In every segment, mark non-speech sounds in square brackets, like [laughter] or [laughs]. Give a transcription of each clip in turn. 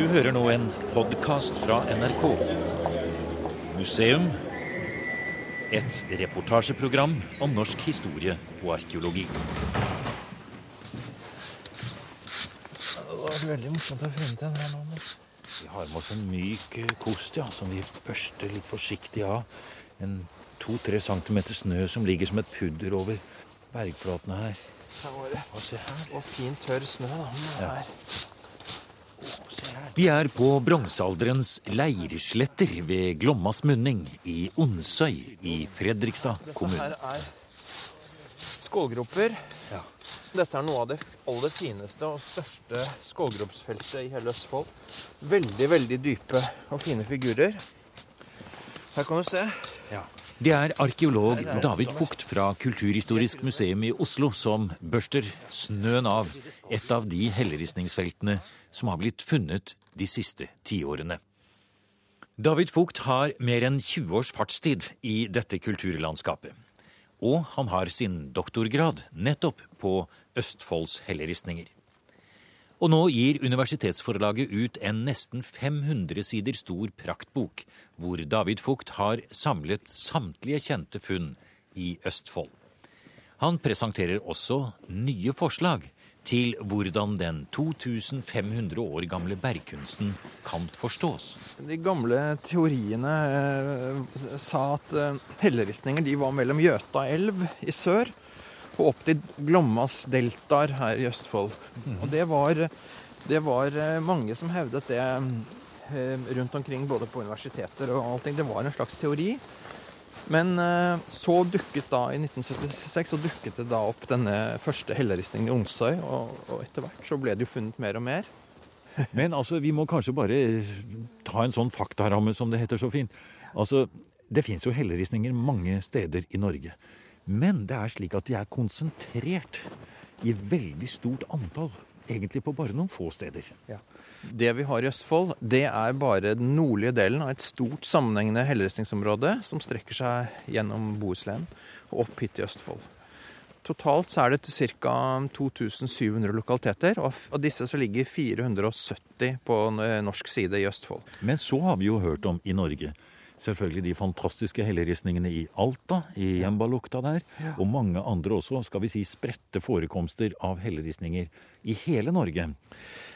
Du hører nå en podkast fra NRK. Museum. Et reportasjeprogram om norsk historie og arkeologi. Det var veldig morsomt å finne den her nå. Vi har med oss en myk eh, kost ja, som vi børster litt forsiktig av. En to-tre centimeter snø som ligger som et pudder over bergflatene her. Her var det. Og se her. Og fin, tørr snø. da. Ja. er- her. Vi er på bronsealderens leirsletter ved Glommas munning i Onsøy i Fredrikstad Dette her er skålgroper. Ja. Dette er noe av det aller fineste og største skålgropsfeltet i hele Østfold. Veldig, veldig dype og fine figurer. Her kan du se. Det er arkeolog David Fugt fra Kulturhistorisk museum i Oslo som børster snøen av et av de helleristningsfeltene som har blitt funnet de siste tiårene. David Fugt har mer enn 20 års fartstid i dette kulturlandskapet. Og han har sin doktorgrad nettopp på Østfolds helleristninger. Og nå gir universitetsforlaget ut en nesten 500 sider stor praktbok, hvor David Fugt har samlet samtlige kjente funn i Østfold. Han presenterer også nye forslag til hvordan den 2500 år gamle bergkunsten kan forstås. De gamle teoriene eh, sa at eh, helleristninger de var mellom Gjøta elv i sør og opp til Glommas deltaer her i Østfold. Og det var, det var eh, mange som hevdet det eh, rundt omkring, både på universiteter og allting. Det var en slags teori. Men eh, så dukket da, i 1976 så dukket det da opp denne første helleristningen i Onsøy, og, og etter hvert så ble det jo funnet mer og mer. [laughs] Men altså, vi må kanskje bare ta en sånn faktaramme, som det heter så fint. Altså, det fins jo helleristninger mange steder i Norge. Men det er slik at de er konsentrert i veldig stort antall. Egentlig på bare noen få steder. Det vi har i Østfold, det er bare den nordlige delen av et stort sammenhengende helleristningsområde som strekker seg gjennom Bohuslän og opp hit til Østfold. Totalt så er det ca. 2700 lokaliteter, og av disse så ligger 470 på norsk side i Østfold. Men så har vi jo hørt om i Norge selvfølgelig de fantastiske helleristningene i Alta, i Jembalukta der, og mange andre også, skal vi si, spredte forekomster av helleristninger i hele Norge.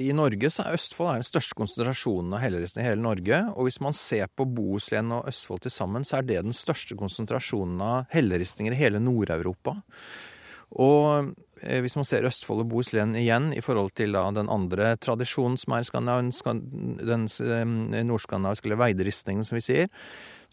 I Norge så er Østfold er den største konsentrasjonen av helleristninger i hele Norge. Og hvis man ser på Bohuslän og Østfold til sammen, så er det den største konsentrasjonen av helleristninger i hele Nord-Europa. Og hvis man ser Østfold og Bohuslän igjen i forhold til da, den andre tradisjonen som er den eh, nordskandinaviske eller veideristningen som vi sier,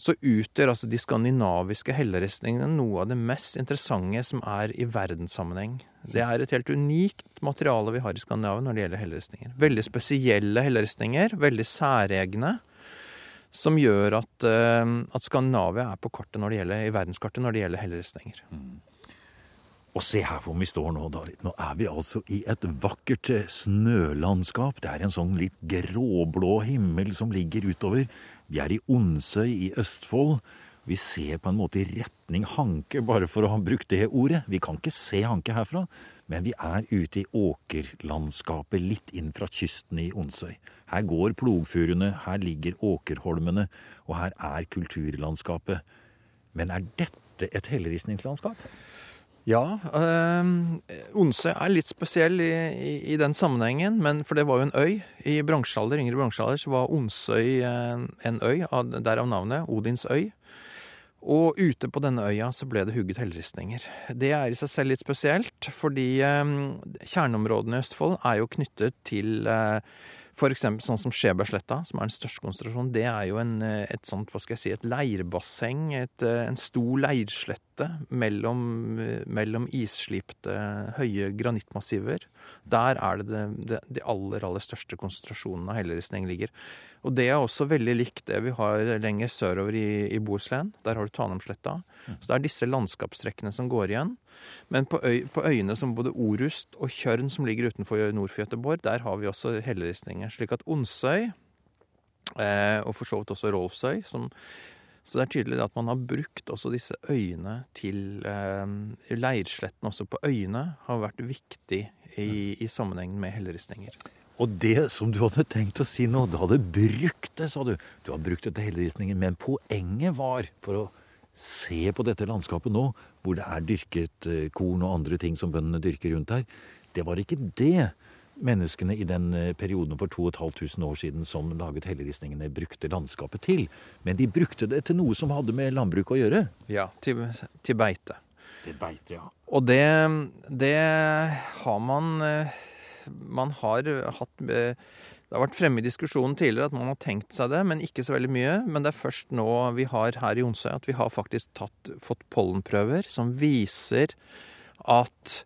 så utgjør altså de skandinaviske helleristningene noe av det mest interessante som er i verdenssammenheng. Det er et helt unikt materiale vi har i Skandinavia når det gjelder helleristninger. Veldig spesielle helleristninger, veldig særegne, som gjør at, eh, at Skandinavia er på kartet når det gjelder, i verdenskartet når det gjelder helleristninger. Og se her hvor vi står nå, David. Nå er vi altså i et vakkert eh, snølandskap. Det er en sånn litt gråblå himmel som ligger utover. Vi er i Onsøy i Østfold. Vi ser på en måte i retning Hanke, bare for å ha brukt det ordet. Vi kan ikke se Hanke herfra, men vi er ute i åkerlandskapet litt inn fra kysten i Onsøy. Her går plogfurene, her ligger åkerholmene, og her er kulturlandskapet. Men er dette et helleristningslandskap? Ja, øh, Onse er litt spesiell i, i, i den sammenhengen, men for det var jo en øy. I bronsealder, yngre bronsealder så var Onsøy en, en øy, av- derav navnet Odins øy. Og ute på denne øya så ble det hugget helleristninger. Det er i seg selv litt spesielt, fordi eh, kjerneområdene i Østfold er jo knyttet til eh, F.eks. sånn som Skjebergsletta, som er den største konsentrasjonen. Det er jo en, eh, et sånt, hva skal jeg si, et leirbasseng, et, eh, en stor leirslette mellom, eh, mellom isslipte, høye granittmassiver. Der er det, det, det de aller, aller største konsentrasjonene av helleristning ligger. Og det er også veldig likt det vi har lenger sørover i, i Bohuslän. Der har du Tanomsletta. Så det er disse landskapstrekkene som går igjen. Men på, øy, på øyene som både Orust og Kjørn, som ligger utenfor nord for Göteborg, der har vi også helleristninger. Slik at Onsøy, eh, og for så vidt også Rolfsøy, som så det er tydelig at man har brukt også disse øyene til eh, Leirsletten også på øyene har vært viktig i, i sammenhengen med helleristninger. Og det som du hadde tenkt å si nå, du hadde brukt det, sa du. Du har brukt det til helleristningen, men poenget var for å se på dette landskapet nå, hvor det er dyrket eh, korn og andre ting som bøndene dyrker rundt her. Det var ikke det menneskene i den eh, perioden for 2500 år siden som laget helleristningene, brukte landskapet til. Men de brukte det til noe som hadde med landbruk å gjøre. Ja, til, til beite. Til beite, ja. Og det, det har man eh, Man har hatt Det har vært fremme i diskusjonen tidligere at man har tenkt seg det, men ikke så veldig mye. Men det er først nå vi har her i Onsøy at vi har faktisk tatt, fått pollenprøver som viser at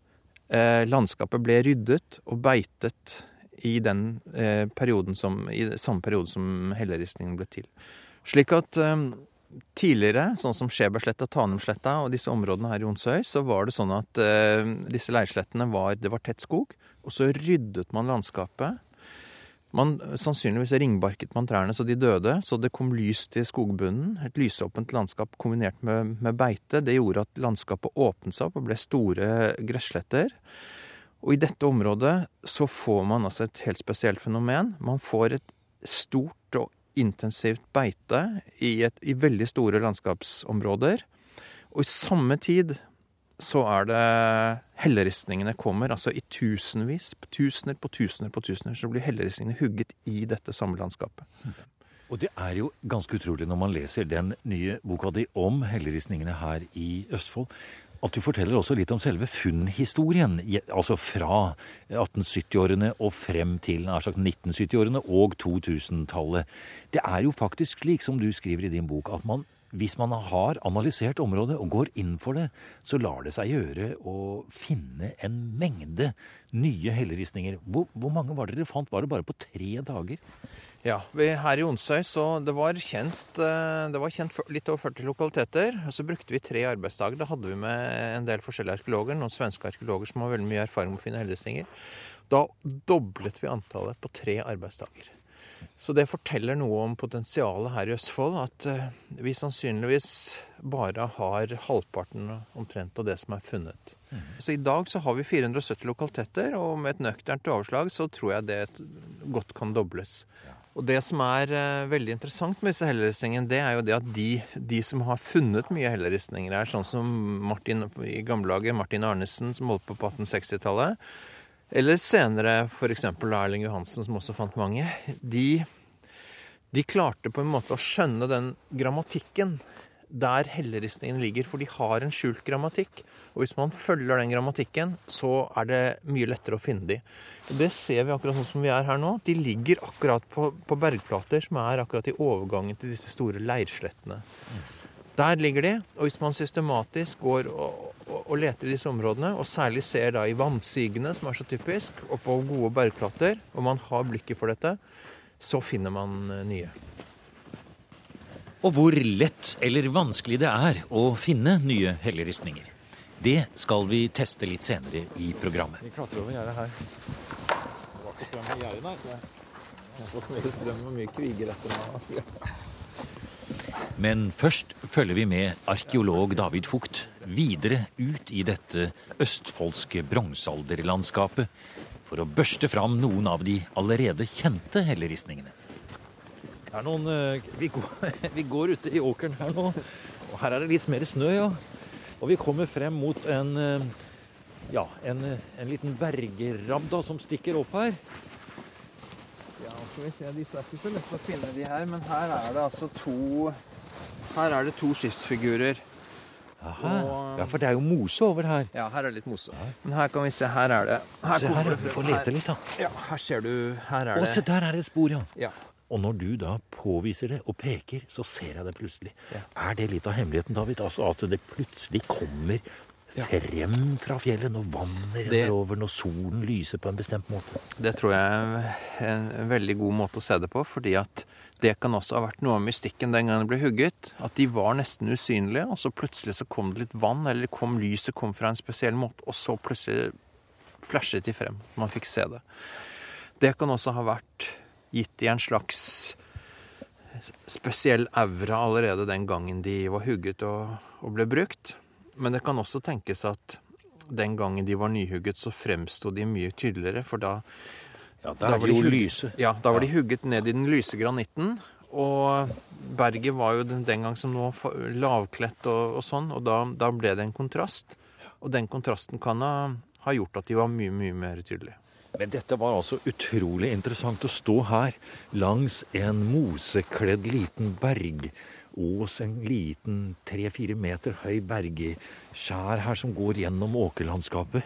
eh, landskapet ble ryddet og beitet i den eh, perioden som, i samme periode som helleristningen ble til. Slik at eh, tidligere, sånn som Skjebergsletta, Tanumsletta og disse områdene her i Onsøy, så var det sånn at eh, disse leirslettene var, det var tett skog, og så ryddet man landskapet. Man, sannsynligvis ringbarket man trærne så de døde, så det kom lys til skogbunnen. Et lysåpent landskap kombinert med, med beite. Det gjorde at landskapet åpnet seg opp og ble store gressletter. Og i dette området så får man altså et helt spesielt fenomen. Man får et stort og intensivt beite i, et, i veldig store landskapsområder. Og i samme tid så er det helleristningene kommer. Altså i tusenvis, tusener på tusener på tusener, så blir helleristningene hugget i dette samme landskapet. Og det er jo ganske utrolig når man leser den nye boka di om helleristningene her i Østfold, at du forteller også litt om selve funnhistorien. Altså fra 1870-årene og frem til 1970-årene og 2000-tallet. Det er jo faktisk slik, som du skriver i din bok, at man hvis man har analysert området og går inn for det, så lar det seg gjøre å finne en mengde nye helleristninger. Hvor, hvor mange var det dere fant? Var det bare på tre dager? Ja, her i Onsøy så det var kjent, eh, det var kjent litt over 40 lokaliteter. og Så brukte vi tre arbeidsdager. Da hadde vi med en del forskjellige arkeologer, noen svenske arkeologer som har veldig mye erfaring med å finne helleristninger. Da doblet vi antallet på tre arbeidsdager. Så det forteller noe om potensialet her i Østfold. At eh, vi sannsynligvis bare har halvparten omtrent av det som er funnet. Mm. Så i dag så har vi 470 lokaliteter, og med et nøkternt overslag så tror jeg det godt kan dobles. Og det som er uh, veldig interessant med disse helleristningene, det er jo det at de, de som har funnet mye helleristninger her, sånn som Martin i gamlelaget, Martin Arnesen, som holdt på på 1860-tallet, eller senere f.eks. Erling Johansen, som også fant mange. De, de, klarte på en måte å skjønne den grammatikken der helleristningen ligger, for de har en skjult grammatikk. Og hvis man følger den grammatikken, så er det mye lettere å finne de. Det ser vi akkurat sånn som vi er her nå. De ligger akkurat på, på bergplater som er akkurat i overgangen til disse store leirslettene. Der ligger de, og hvis man systematisk går og, og, leter i disse områdene, og særlig ser da i vannsigene, som er så typisk, og på gode bergplater, og man har blikket for dette, så finner man eh, nye. Og hvor lett eller vanskelig det er å finne nye helleristninger. Det skal vi teste litt senere i programmet. Vi klatrer over gjerdet her. Det var ikke strøm i gjerdet, nei. Det har fått strøm og mye kviger etter meg. Men først følger vi med arkeolog David Fugt videre ut i dette østfoldske bronsealderlandskapet for å børste fram noen av de allerede kjente helleristningene. Det er noen, eh, vi går, [laughs] vi går ute i åkeren her nå, og her er det litt mer snø, ja. Og vi kommer frem mot en, eh, ja, en, en liten bergrabb da, som stikker opp her. Ja, skal vi se, Disse er ikke så lette å finne, de her. Men her er det altså to Her er det to skipsfigurer. Aha. Og, ja, for det er jo mose over her. Ja, her er det litt mose. Men her kan vi se, her er det her Se her, vi får lete litt, da. Ja, her ser du Her er Å, se der er det et spor, ja. ja. Og når du da påviser det og peker, så ser jeg det plutselig. Ja. Er det litt av hemmeligheten, David? Altså at det plutselig kommer frem fra fjellet når vannet renner over, når solen lyser på en bestemt måte? Det tror jeg er en veldig god måte å se det på, fordi at det kan også ha vært noe av mystikken den gangen det ble hugget. At de var nesten usynlige, og så plutselig så kom det litt vann, eller kom lyset kom fra en spesiell måte, og så plutselig flashet de frem. Man fikk se det. Det kan også ha vært gitt i en slags spesiell aura allerede den gangen de var hugget og, og ble brukt. Men det kan også tenkes at den gangen de var nyhugget, så fremsto de mye tydeligere, for da Ja, Da var de hugget- lyse. Ja, da var de hugget ned i den lyse granitten. Og berget var jo den, den gang som nå lavkledt og, og sånn, og da, da ble det en kontrast. Og den kontrasten kan ha, ha gjort at de var mye, mye mer tydelige. Men dette var altså utrolig interessant å stå her langs en mosekledd liten bergås, en liten tre-fire meter høy bergskjær her som går gjennom åkerlandskapet.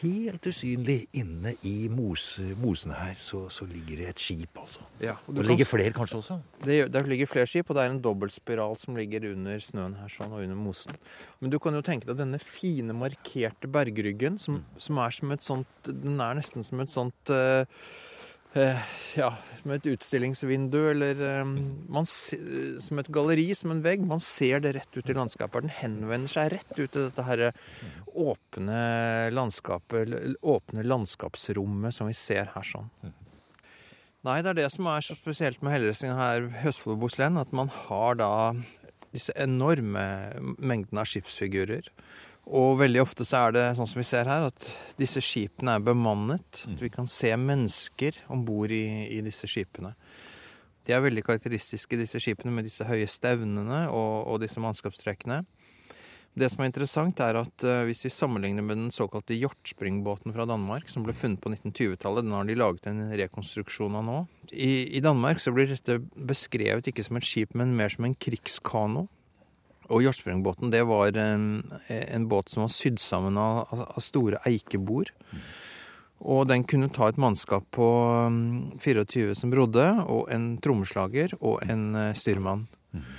Helt usynlig inne i mose, mosene her så, så ligger det et skip, altså. Ja, og Det ligger flere kanskje også? Det, det, ligger flere skip, og det er en dobbeltspiral som ligger under snøen her sånn, og under mosen. Men du kan jo tenke deg denne fine, markerte bergryggen, som, som er som et sånt Den er nesten som et sånt eh, Ja, som et utstillingsvindu, eller eh, man, Som et galleri, som en vegg. Man ser det rett ut i landskapet. Den henvender seg rett ut i dette her åpne landskapet, åpne landskapsrommet som vi ser her sånn. Nei, det er det som er så spesielt med helleristningen her i Østfold og Boslen, at man har da disse enorme mengdene av skipsfigurer. Og veldig ofte så er det sånn som vi ser her, at disse skipene er bemannet. At vi kan se mennesker om bord i, i disse skipene. De er veldig karakteristiske, disse skipene, med disse høye stevnene og, og disse mannskapstrekkene. Det som er interessant, er at uh, hvis vi sammenligner med den såkalte Hjortspringbåten fra Danmark, som ble funnet på 1920-tallet, den har de laget en rekonstruksjon av nå. I, I Danmark så blir dette beskrevet ikke som et skip, men mer som en krigskano. Og Hjortsprengbåten det var en, en båt som var sydd sammen av, av, store eikebord. Og den kunne ta et mannskap på mm, 24 som brodde, og en trommeslager og en styrmann. styrmann.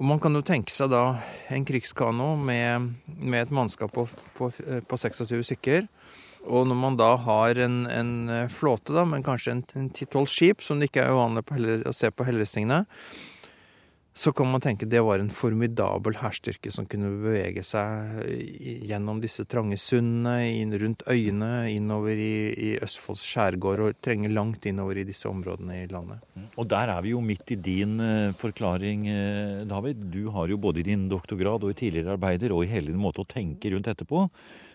Og man kan jo tenke seg da en krigskano med, med et mannskap på, på, på 26 stykker. Og når man da har en, en flåte, da, men kanskje en 10-12 skip, som det ikke er uvanlig å se på helleristningene, så kan man tenke det var en formidabel hærstyrke som kunne bevege seg gjennom disse trange sundene, inn rundt øyene, innover i, i Østfolds skjærgård og trenge langt innover i disse områdene i landet. Og der er vi jo midt i din eh, forklaring, eh, David. Du har jo både i din doktorgrad og i tidligere arbeider og i hele din måte å tenke rundt etterpå,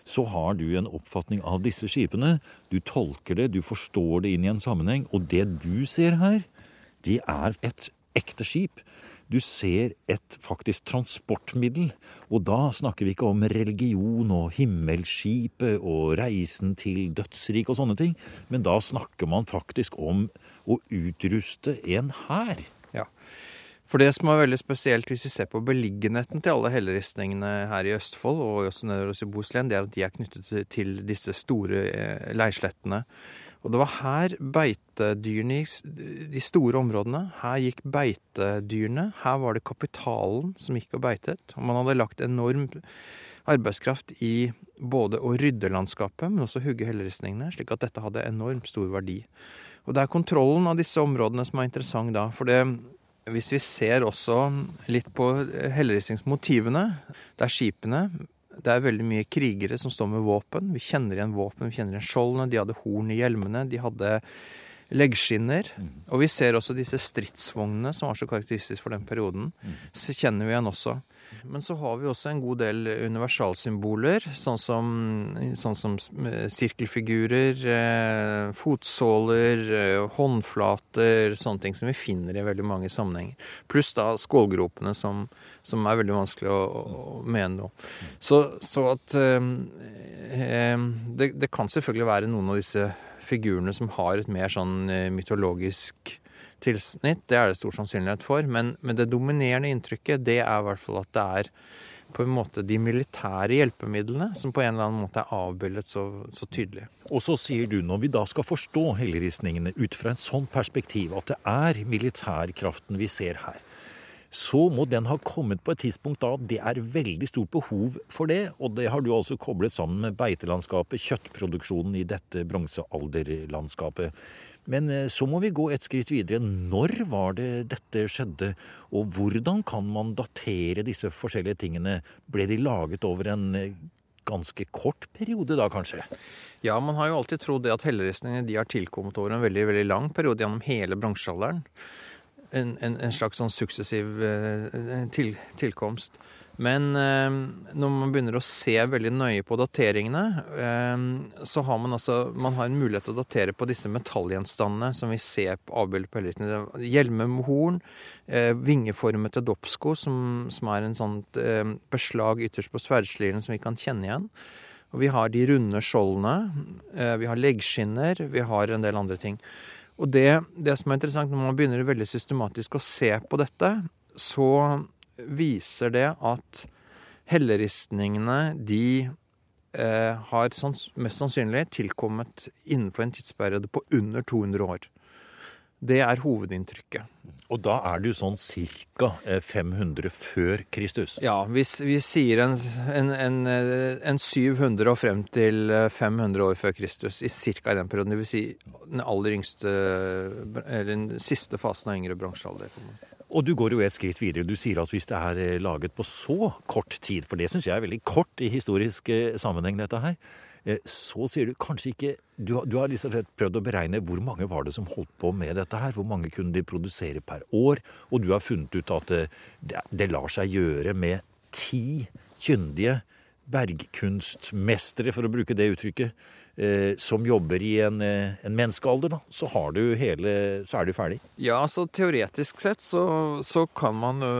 så har du en oppfatning av disse skipene. Du tolker det, du forstår det inn i en sammenheng. Og det du ser her, det er et ekte skip. Du ser et faktisk transportmiddel, og da snakker vi ikke om religion og himmelskipet og reisen til dødsriket og sånne ting, men da snakker man faktisk om å utruste en hær. Ja. For det som er veldig spesielt hvis vi ser på beliggenheten til alle helleristningene her i Østfold og også i Boslen, det er at de er knyttet til disse store eh, leirslettene. Og det var her beitedyrene gikk de store områdene. Her gikk beitedyrene. Her var det kapitalen som gikk og beitet. Og man hadde lagt enorm arbeidskraft i både å rydde landskapet, men også hugge helleristningene, slik at dette hadde enormt stor verdi. Og det er kontrollen av disse områdene som er interessant da. For det, hvis vi ser også litt på helleristningsmotivene, det er skipene. Det er veldig mye krigere som står med våpen. Vi kjenner igjen våpen, vi kjenner igjen skjoldene. De hadde horn i hjelmene, de hadde leggskinner. Og vi ser også disse stridsvognene som var så karakteristisk for den perioden. Så kjenner vi igjen også. Men så har vi også en god del universalsymboler, sånn som, sånn som eh, sirkelfigurer, eh, fotsåler, eh, håndflater, sånne ting som vi finner i veldig mange sammenhenger. Pluss da skålgropene, som, som er veldig vanskelig å, å, mene noe. Så, så at eh, det, det kan selvfølgelig være noen av disse figurene som har et mer sånn mytologisk tilsnitt. Det er det stor sannsynlighet for. Men, men det dominerende inntrykket, det er i hvert fall at det er på en måte de militære hjelpemidlene som på en eller annen måte er avbildet så, så tydelig. Og så sier du, når vi da skal forstå helleristningene ut fra et sånt perspektiv, at det er militærkraften vi ser her, så må den ha kommet på et tidspunkt da det er veldig stort behov for det. Og det har du altså koblet sammen med beitelandskapet, kjøttproduksjonen i dette bronsealderlandskapet. Men eh, så må vi gå et skritt videre. Når var det dette skjedde, og hvordan kan man datere disse forskjellige tingene? Ble de laget over en eh, ganske kort periode da, kanskje? Ja, man har jo alltid trodd det at helleristningene har tilkommet over en veldig veldig lang periode gjennom hele bronsealderen. En, en, en slags sånn suksessiv eh, til, tilkomst. Men eh, når man begynner å se veldig nøye på dateringene, eh, så har man altså man har en mulighet til å datere på disse metallgjenstandene som vi ser på avbildet på helleristene. Hjelmer med horn, eh, vingeformete doppsko, som, som, er en sånt beslag ytterst på sverdsliren som vi kan kjenne igjen. Og vi har de runde skjoldene, vi har leggskinner, vi har en del andre ting. Og det, det som er interessant når man begynner veldig systematisk å se på dette, så viser det at helleristningene de eh, har sans, mest sannsynlig tilkommet innenfor en tidsperiode på under 200 år. Det er hovedinntrykket. Og da er det jo sånn ca. 500 før Kristus? Ja, hvis vi sier en, en, en, en, 700 og frem til 500 år før Kristus, i ca. den perioden. Vil si den aller yngste, eller den siste fasen av yngre bronsealder. Og du går jo et skritt videre. Du sier at hvis det er eh, laget på så kort tid, for det syns jeg er veldig kort i historisk eh, sammenheng, dette her, eh, så sier du kanskje ikke Du, du har liksom prøvd å beregne hvor mange var det som holdt på med dette her. Hvor mange kunne de produsere per år? Og du har funnet ut at det, det lar seg gjøre med ti kyndige bergkunstmestere, for å bruke det uttrykket, som jobber i en, eh, en menneskealder, da, så, har du hele, så er du ferdig. Ja, så teoretisk sett så, så kan man ø,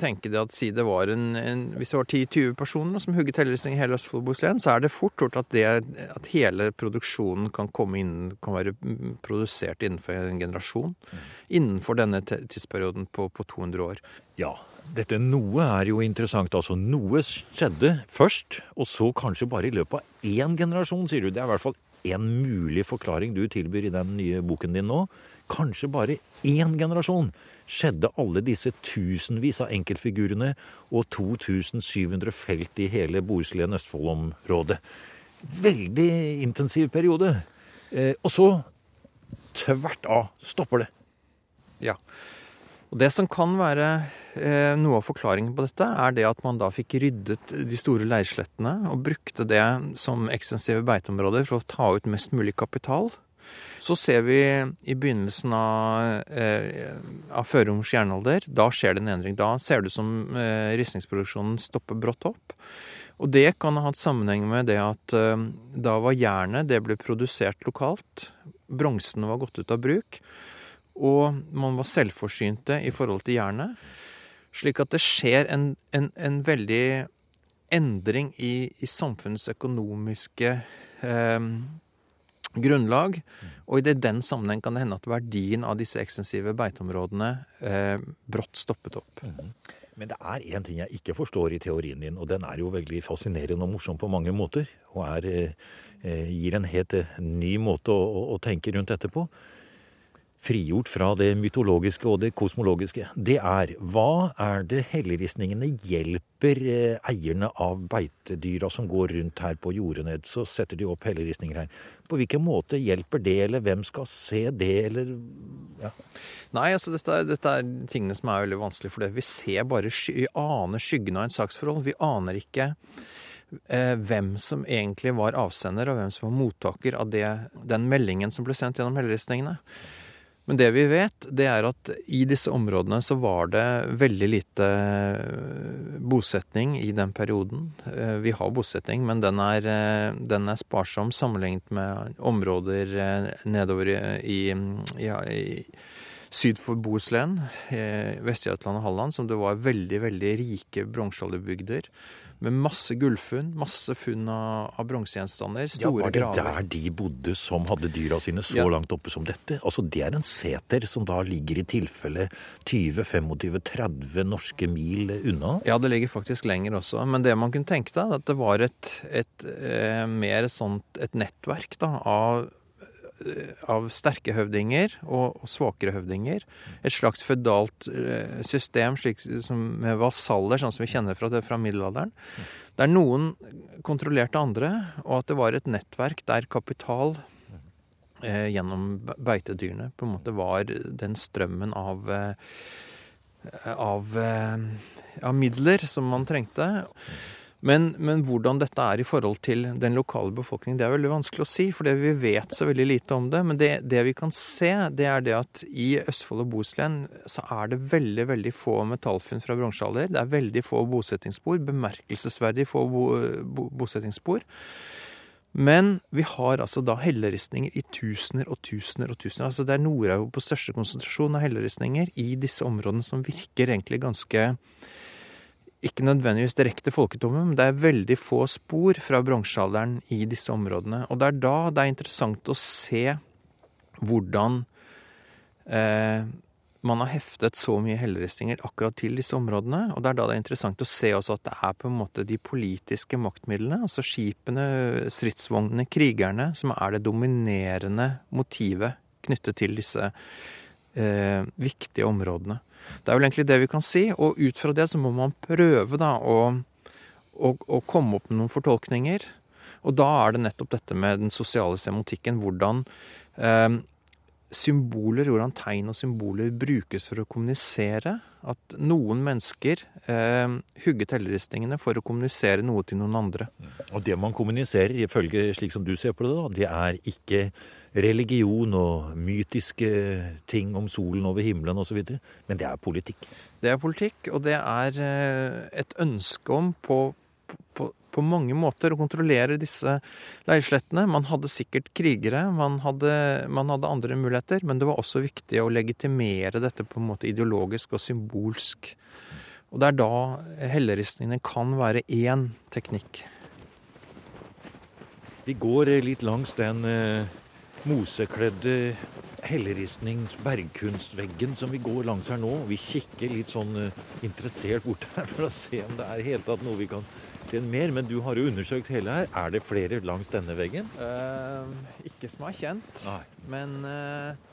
tenke det at si det var en, en Hvis det var 10-20 personer som hugget helleristning i hele Østfold-Bohuslän, så er det fort gjort at, at hele produksjonen kan komme inn, kan være produsert innenfor en generasjon. Mm. Innenfor denne tidsperioden på, på 200 år. Ja, dette noe er jo interessant. Altså, noe skjedde først, og så kanskje bare i løpet av én generasjon, sier du. Det er i hvert fall en mulig forklaring du tilbyr i den nye boken din nå. Kanskje bare én generasjon skjedde alle disse tusenvis av enkeltfigurene og 2700 felt i hele Bohuslän Østfold-området. Veldig intensiv periode. Eh, og så, tvert av, stopper det. Ja. Og Det som kan være eh, noe av forklaringen på dette, er det at man da fikk ryddet de store leirslettene og brukte det som ekstensive beiteområder for å ta ut mest mulig kapital. Så ser vi i begynnelsen av, eh, av førromersk jernalder, da skjer det en endring. Da ser det ut som eh, ristningsproduksjonen stopper brått opp. Og det kan ha hatt sammenheng med det at eh, da var jernet det ble produsert lokalt. Bronsen var gått ut av bruk og man var selvforsynte i forhold til jernet. Slik at det skjer en, en, en veldig endring i, i samfunnets økonomiske eh, grunnlag. Og i den sammenheng kan det hende at verdien av disse ekstensive beiteområdene eh, brått stoppet opp. Mm. Men det er én ting jeg ikke forstår i teorien din, og den er jo veldig fascinerende og morsom på mange måter. Og er, eh, gir en helt eh, ny måte å, å, å tenke rundt dette på frigjort fra det mytologiske og det kosmologiske, det er hva er det helleristningene hjelper eh, eierne av beitedyra som går rundt her på jordet Så setter de opp helleristninger her. På hvilken måte hjelper det, eller hvem skal se det, eller ja. Nei, altså dette er, dette er tingene som er veldig vanskelig, for det. vi ser bare vi aner skyggen av en saksforhold. Vi aner ikke eh, hvem som egentlig var avsender, og hvem som var mottaker av det, den meldingen som ble sendt gjennom helleristningene. Men det vi vet, det er at i disse områdene så var det veldig lite eh, bosetning i den perioden. Eh, vi har bosetning, men den er, eh, den er sparsom sammenlignet med områder nedover i, i, i syd for Bohuslän, Vest-Jøtland og Halland, som det var veldig, veldig rike bronsealderbygder med masse gullfunn, masse funn av, av bronsegjenstander. Ja, var det graver. der de bodde som hadde dyra sine så ja. langt oppe som dette? Altså, Det er en seter som da ligger i tilfelle 20-25-30 norske mil unna? Ja, det ligger faktisk lenger også. Men det man kunne tenke deg, at det var et, et et mer sånt et nettverk da, av Eh, av sterke høvdinger og, og svakere høvdinger. Et slags fødalt eh, system slik med vasaller, sånn som vi kjenner fra det fra middelalderen. Der noen kontrollerte andre, og at det var et nettverk der kapital eh, gjennom beitedyrene på en måte var den strømmen av, eh, av, eh, av midler som man trengte. Men, men, hvordan dette er i forhold til den lokale befolkningen, det er veldig vanskelig å si. For vi vet så veldig lite om det. Men det, det, vi kan se, det er det at i Østfold og Bohuslän så er det veldig veldig få metallfunn fra bronsealder. Det er veldig få bosettingsspor. Bemerkelsesverdig få bo, bo, bosettingsspor. Men vi har altså da helleristninger i tusener og tusener og tusener. Altså det er Nord-Europas største konsentrasjon av helleristninger i disse områdene som virker egentlig ganske ikke nødvendigvis direkte folketomme, men det er veldig få spor fra bronsealderen i disse områdene. Og det er da det er interessant å se hvordan eh, man har heftet så mye helleristninger akkurat til disse områdene. Og det er da det er interessant å se også at det er på en måte de politiske maktmidlene, altså skipene, stridsvognene, krigerne, som er det dominerende motivet knyttet til disse eh, viktige områdene. Det er vel egentlig det vi kan si. Og ut fra det så må man prøve da å, å, å komme opp med noen fortolkninger. Og da er det nettopp dette med den sosiale semotikken. Hvordan eh, symboler, hvordan tegn og symboler brukes for å kommunisere. At noen mennesker eh, hugget helleristningene for å kommunisere noe til noen andre. Og det man kommuniserer, ifølge slik som du ser på det, da, det er ikke religion og mytiske ting om solen over himmelen osv. Men det er politikk. Det er politikk, og det er eh, et ønske om på, på, på mange måter å kontrollere disse leirslettene. Man hadde sikkert krigere, man hadde, man hadde, andre muligheter, men det var også viktig å legitimere dette på en måte ideologisk og symbolsk. Og det er da helleristningene kan være én teknikk. Vi går litt langs den eh, mosekledde helleristnings bergkunstveggen som vi går langs her nå. Vi kikker litt sånn uh, interessert bort her for å se om det er helt tatt noe vi kan se mer. Men du har jo undersøkt hele her. Er det flere langs denne veggen? Uh, ikke som er kjent. Nei. Men uh,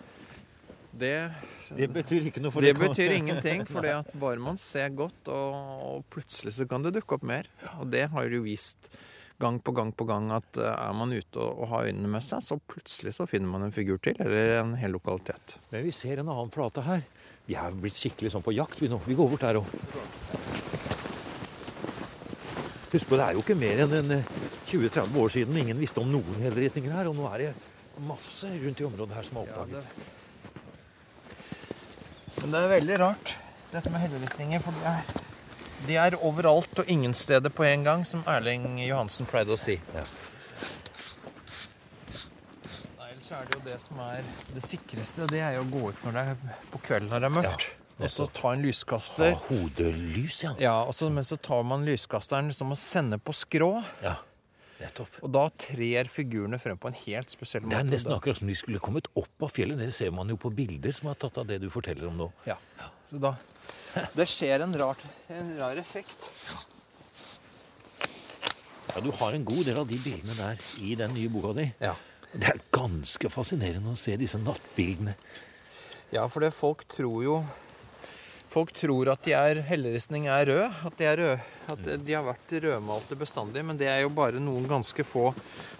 det Det betyr ikke noe for Det betyr ingenting. [laughs] For det at bare man ser godt, og, og plutselig så kan det dukke opp mer. Og det har jo vist gang på gang på gang at eh, er man ute og, og har øynene med seg, så plutselig så finner man en figur til, eller en hel lokalitet. Men vi ser en annen flate her. Vi er blitt skikkelig sånn på jakt, vi nå. Vi går bort der òg. Husk på, det er jo ikke mer enn 20-30 eh, år siden ingen visste om noen helleristninger her. Og nå er det masse rundt i området her som er oppdaget. Ja, det... Men det er veldig rart, dette med helleristninger, for det er de er overalt og ingen steder på en gang, som Erling Johansen pleide å si. Ja. Ellers er det jo det som er det sikreste, det er jo å gå ut når det er på kvelden når det er mørkt. Ja, og så ta en lyskaster. Ha hodelys, ja. ja og så, men så tar man lyskasteren liksom og sender på skrå. Ja. Nettopp. Og da trer figurene frem på en helt spesiell måte. Det er nesten akkurat som de skulle kommet opp av fjellet. Det ser man jo på bilder som er tatt av det du forteller om nå. Ja. Så da det skjer en, rart, en rar effekt. Ja, Du har en god del av de bildene der i den nye boka di. Ja. Det er ganske fascinerende å se disse nattbildene. Ja, for det folk tror jo Folk tror at de er helleristning er rød. At de, er rød, at de har vært rødmalte bestandig. Men det er jo bare noen ganske få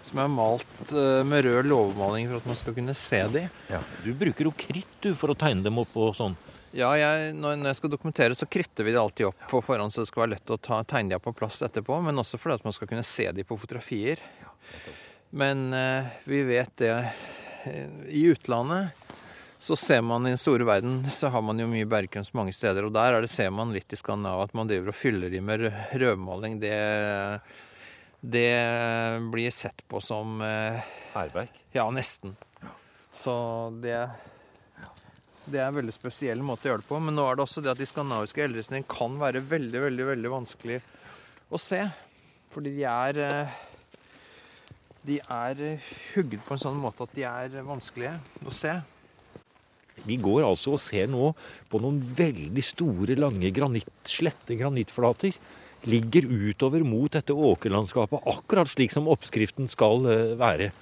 som er malt eh, med rød låvemaling for at man skal kunne se dem. Ja, Du bruker jo kritt du for å tegne dem opp og sånn. Ja, jeg, når jeg skal dokumentere, så kritter vi det alltid opp på forhånd, så det skal være lett å ta, tegne på plass etterpå. Men også fordi at man skal kunne se dem på fotografier. Men eh, vi vet det eh, I utlandet så ser man i den store verden så har man jo mye bergkunst mange steder. Og der det, ser man litt i Skandinavia at man driver og fyller dem med rødmaling. Det, det blir sett på som eh, Hærverk? Ja, nesten. Så det det er en veldig spesiell måte å gjøre det på. Men nå er det også det at de skandinaviske eldresene kan være veldig, veldig, veldig vanskelig å se. Fordi de er eh, De er hugget på en sånn måte at de er vanskelige å se. Vi går altså og ser nå på noen veldig store, lange granitt, slette granittflater. Ligger utover mot dette åkerlandskapet, akkurat slik som oppskriften skal eh, være.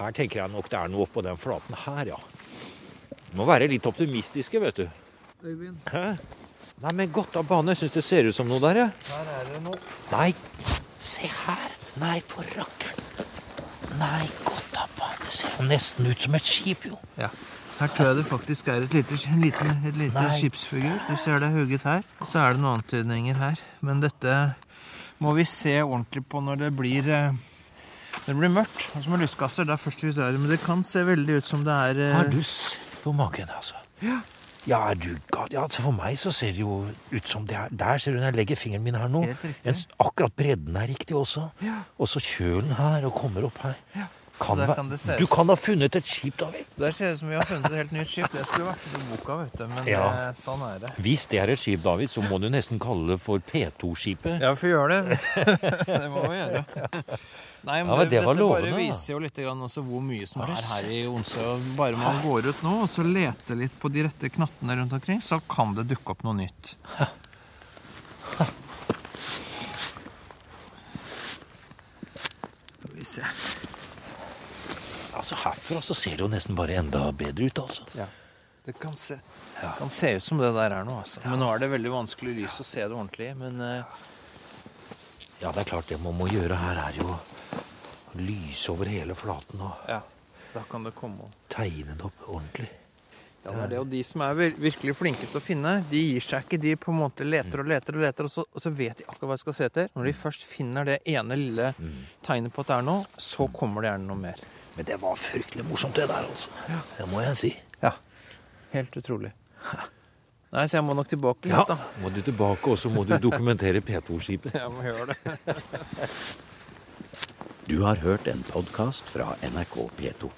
Her tenker jeg nok det er noe oppå den flaten her, ja. Må være litt optimistiske, vet du. Øyvind. Hæ? Nei, men godt av bane. Jeg syns det ser ut som noe der, ja. Her er det noe. Nei, se her. Nei, for rakkeren. Nei, godt av bane. Ser jo nesten ut som et skip, jo. Ja. Her tror jeg det faktisk er et lite, en liten, et lite skipsfigur. Du ser det er hugget her. Så er det noen antydninger her. Men dette må vi se ordentlig på når det blir eh, når det blir mørkt. Altså med lysgasser, det er først vi ser det. Men det kan se veldig ut som det er eh, Har du sett på magen, altså? Ja. Ja, du gal? Ja, altså For meg så ser det jo ut som det er Der ser du når jeg legger fingeren min her nå. En, akkurat bredden er riktig også. Og så kjølen her, og kommer opp her. Kan kan du kan ha funnet et skip, David. Der ser det ut som vi har funnet et helt nytt skip. Det skulle vært i boka, vet du. Men Ja. eh, sånn er det. Hvis det er et skip, David, så må du nesten kalle det for P2-skipet. Ja, vi får gjøre det. [laughs] det må vi gjøre. Nei, men, Ja, men det var dette bare lovende, da. viser jo litt hvor mye som er her i Onsø. Bare man går ut nå og så leter litt på de rette knattene rundt omkring, så kan det dukke opp noe nytt. Skal vi se. Altså Herfra så ser det jo nesten bare enda bedre ut, altså. Ja. Det kan se, kan se ut som det der er noe, altså. Men nå er det veldig vanskelig lys å se det ordentlig. Men uh... Ja, det er klart det man må gjøre her, er jo lyse over hele flaten og ja, da kan det komme tegne det opp ordentlig. Ja, det er det. Og de som er virkelig flinke til å finne, de gir seg ikke. De på en måte leter og leter og leter, og så, og så vet de akkurat hva de skal se etter. Når de først finner det ene lille tegnet på at det er noe, så kommer det gjerne noe mer. Men det var fryktelig morsomt, det der, altså. Det må jeg si. Ja. Helt utrolig. Nei, så jeg må nok tilbake Ja, hit, da. må du tilbake, og så må du dokumentere P2-skipet. [laughs] Jeg må gjøre det. [laughs] Du har hørt en podkast fra NRK P2.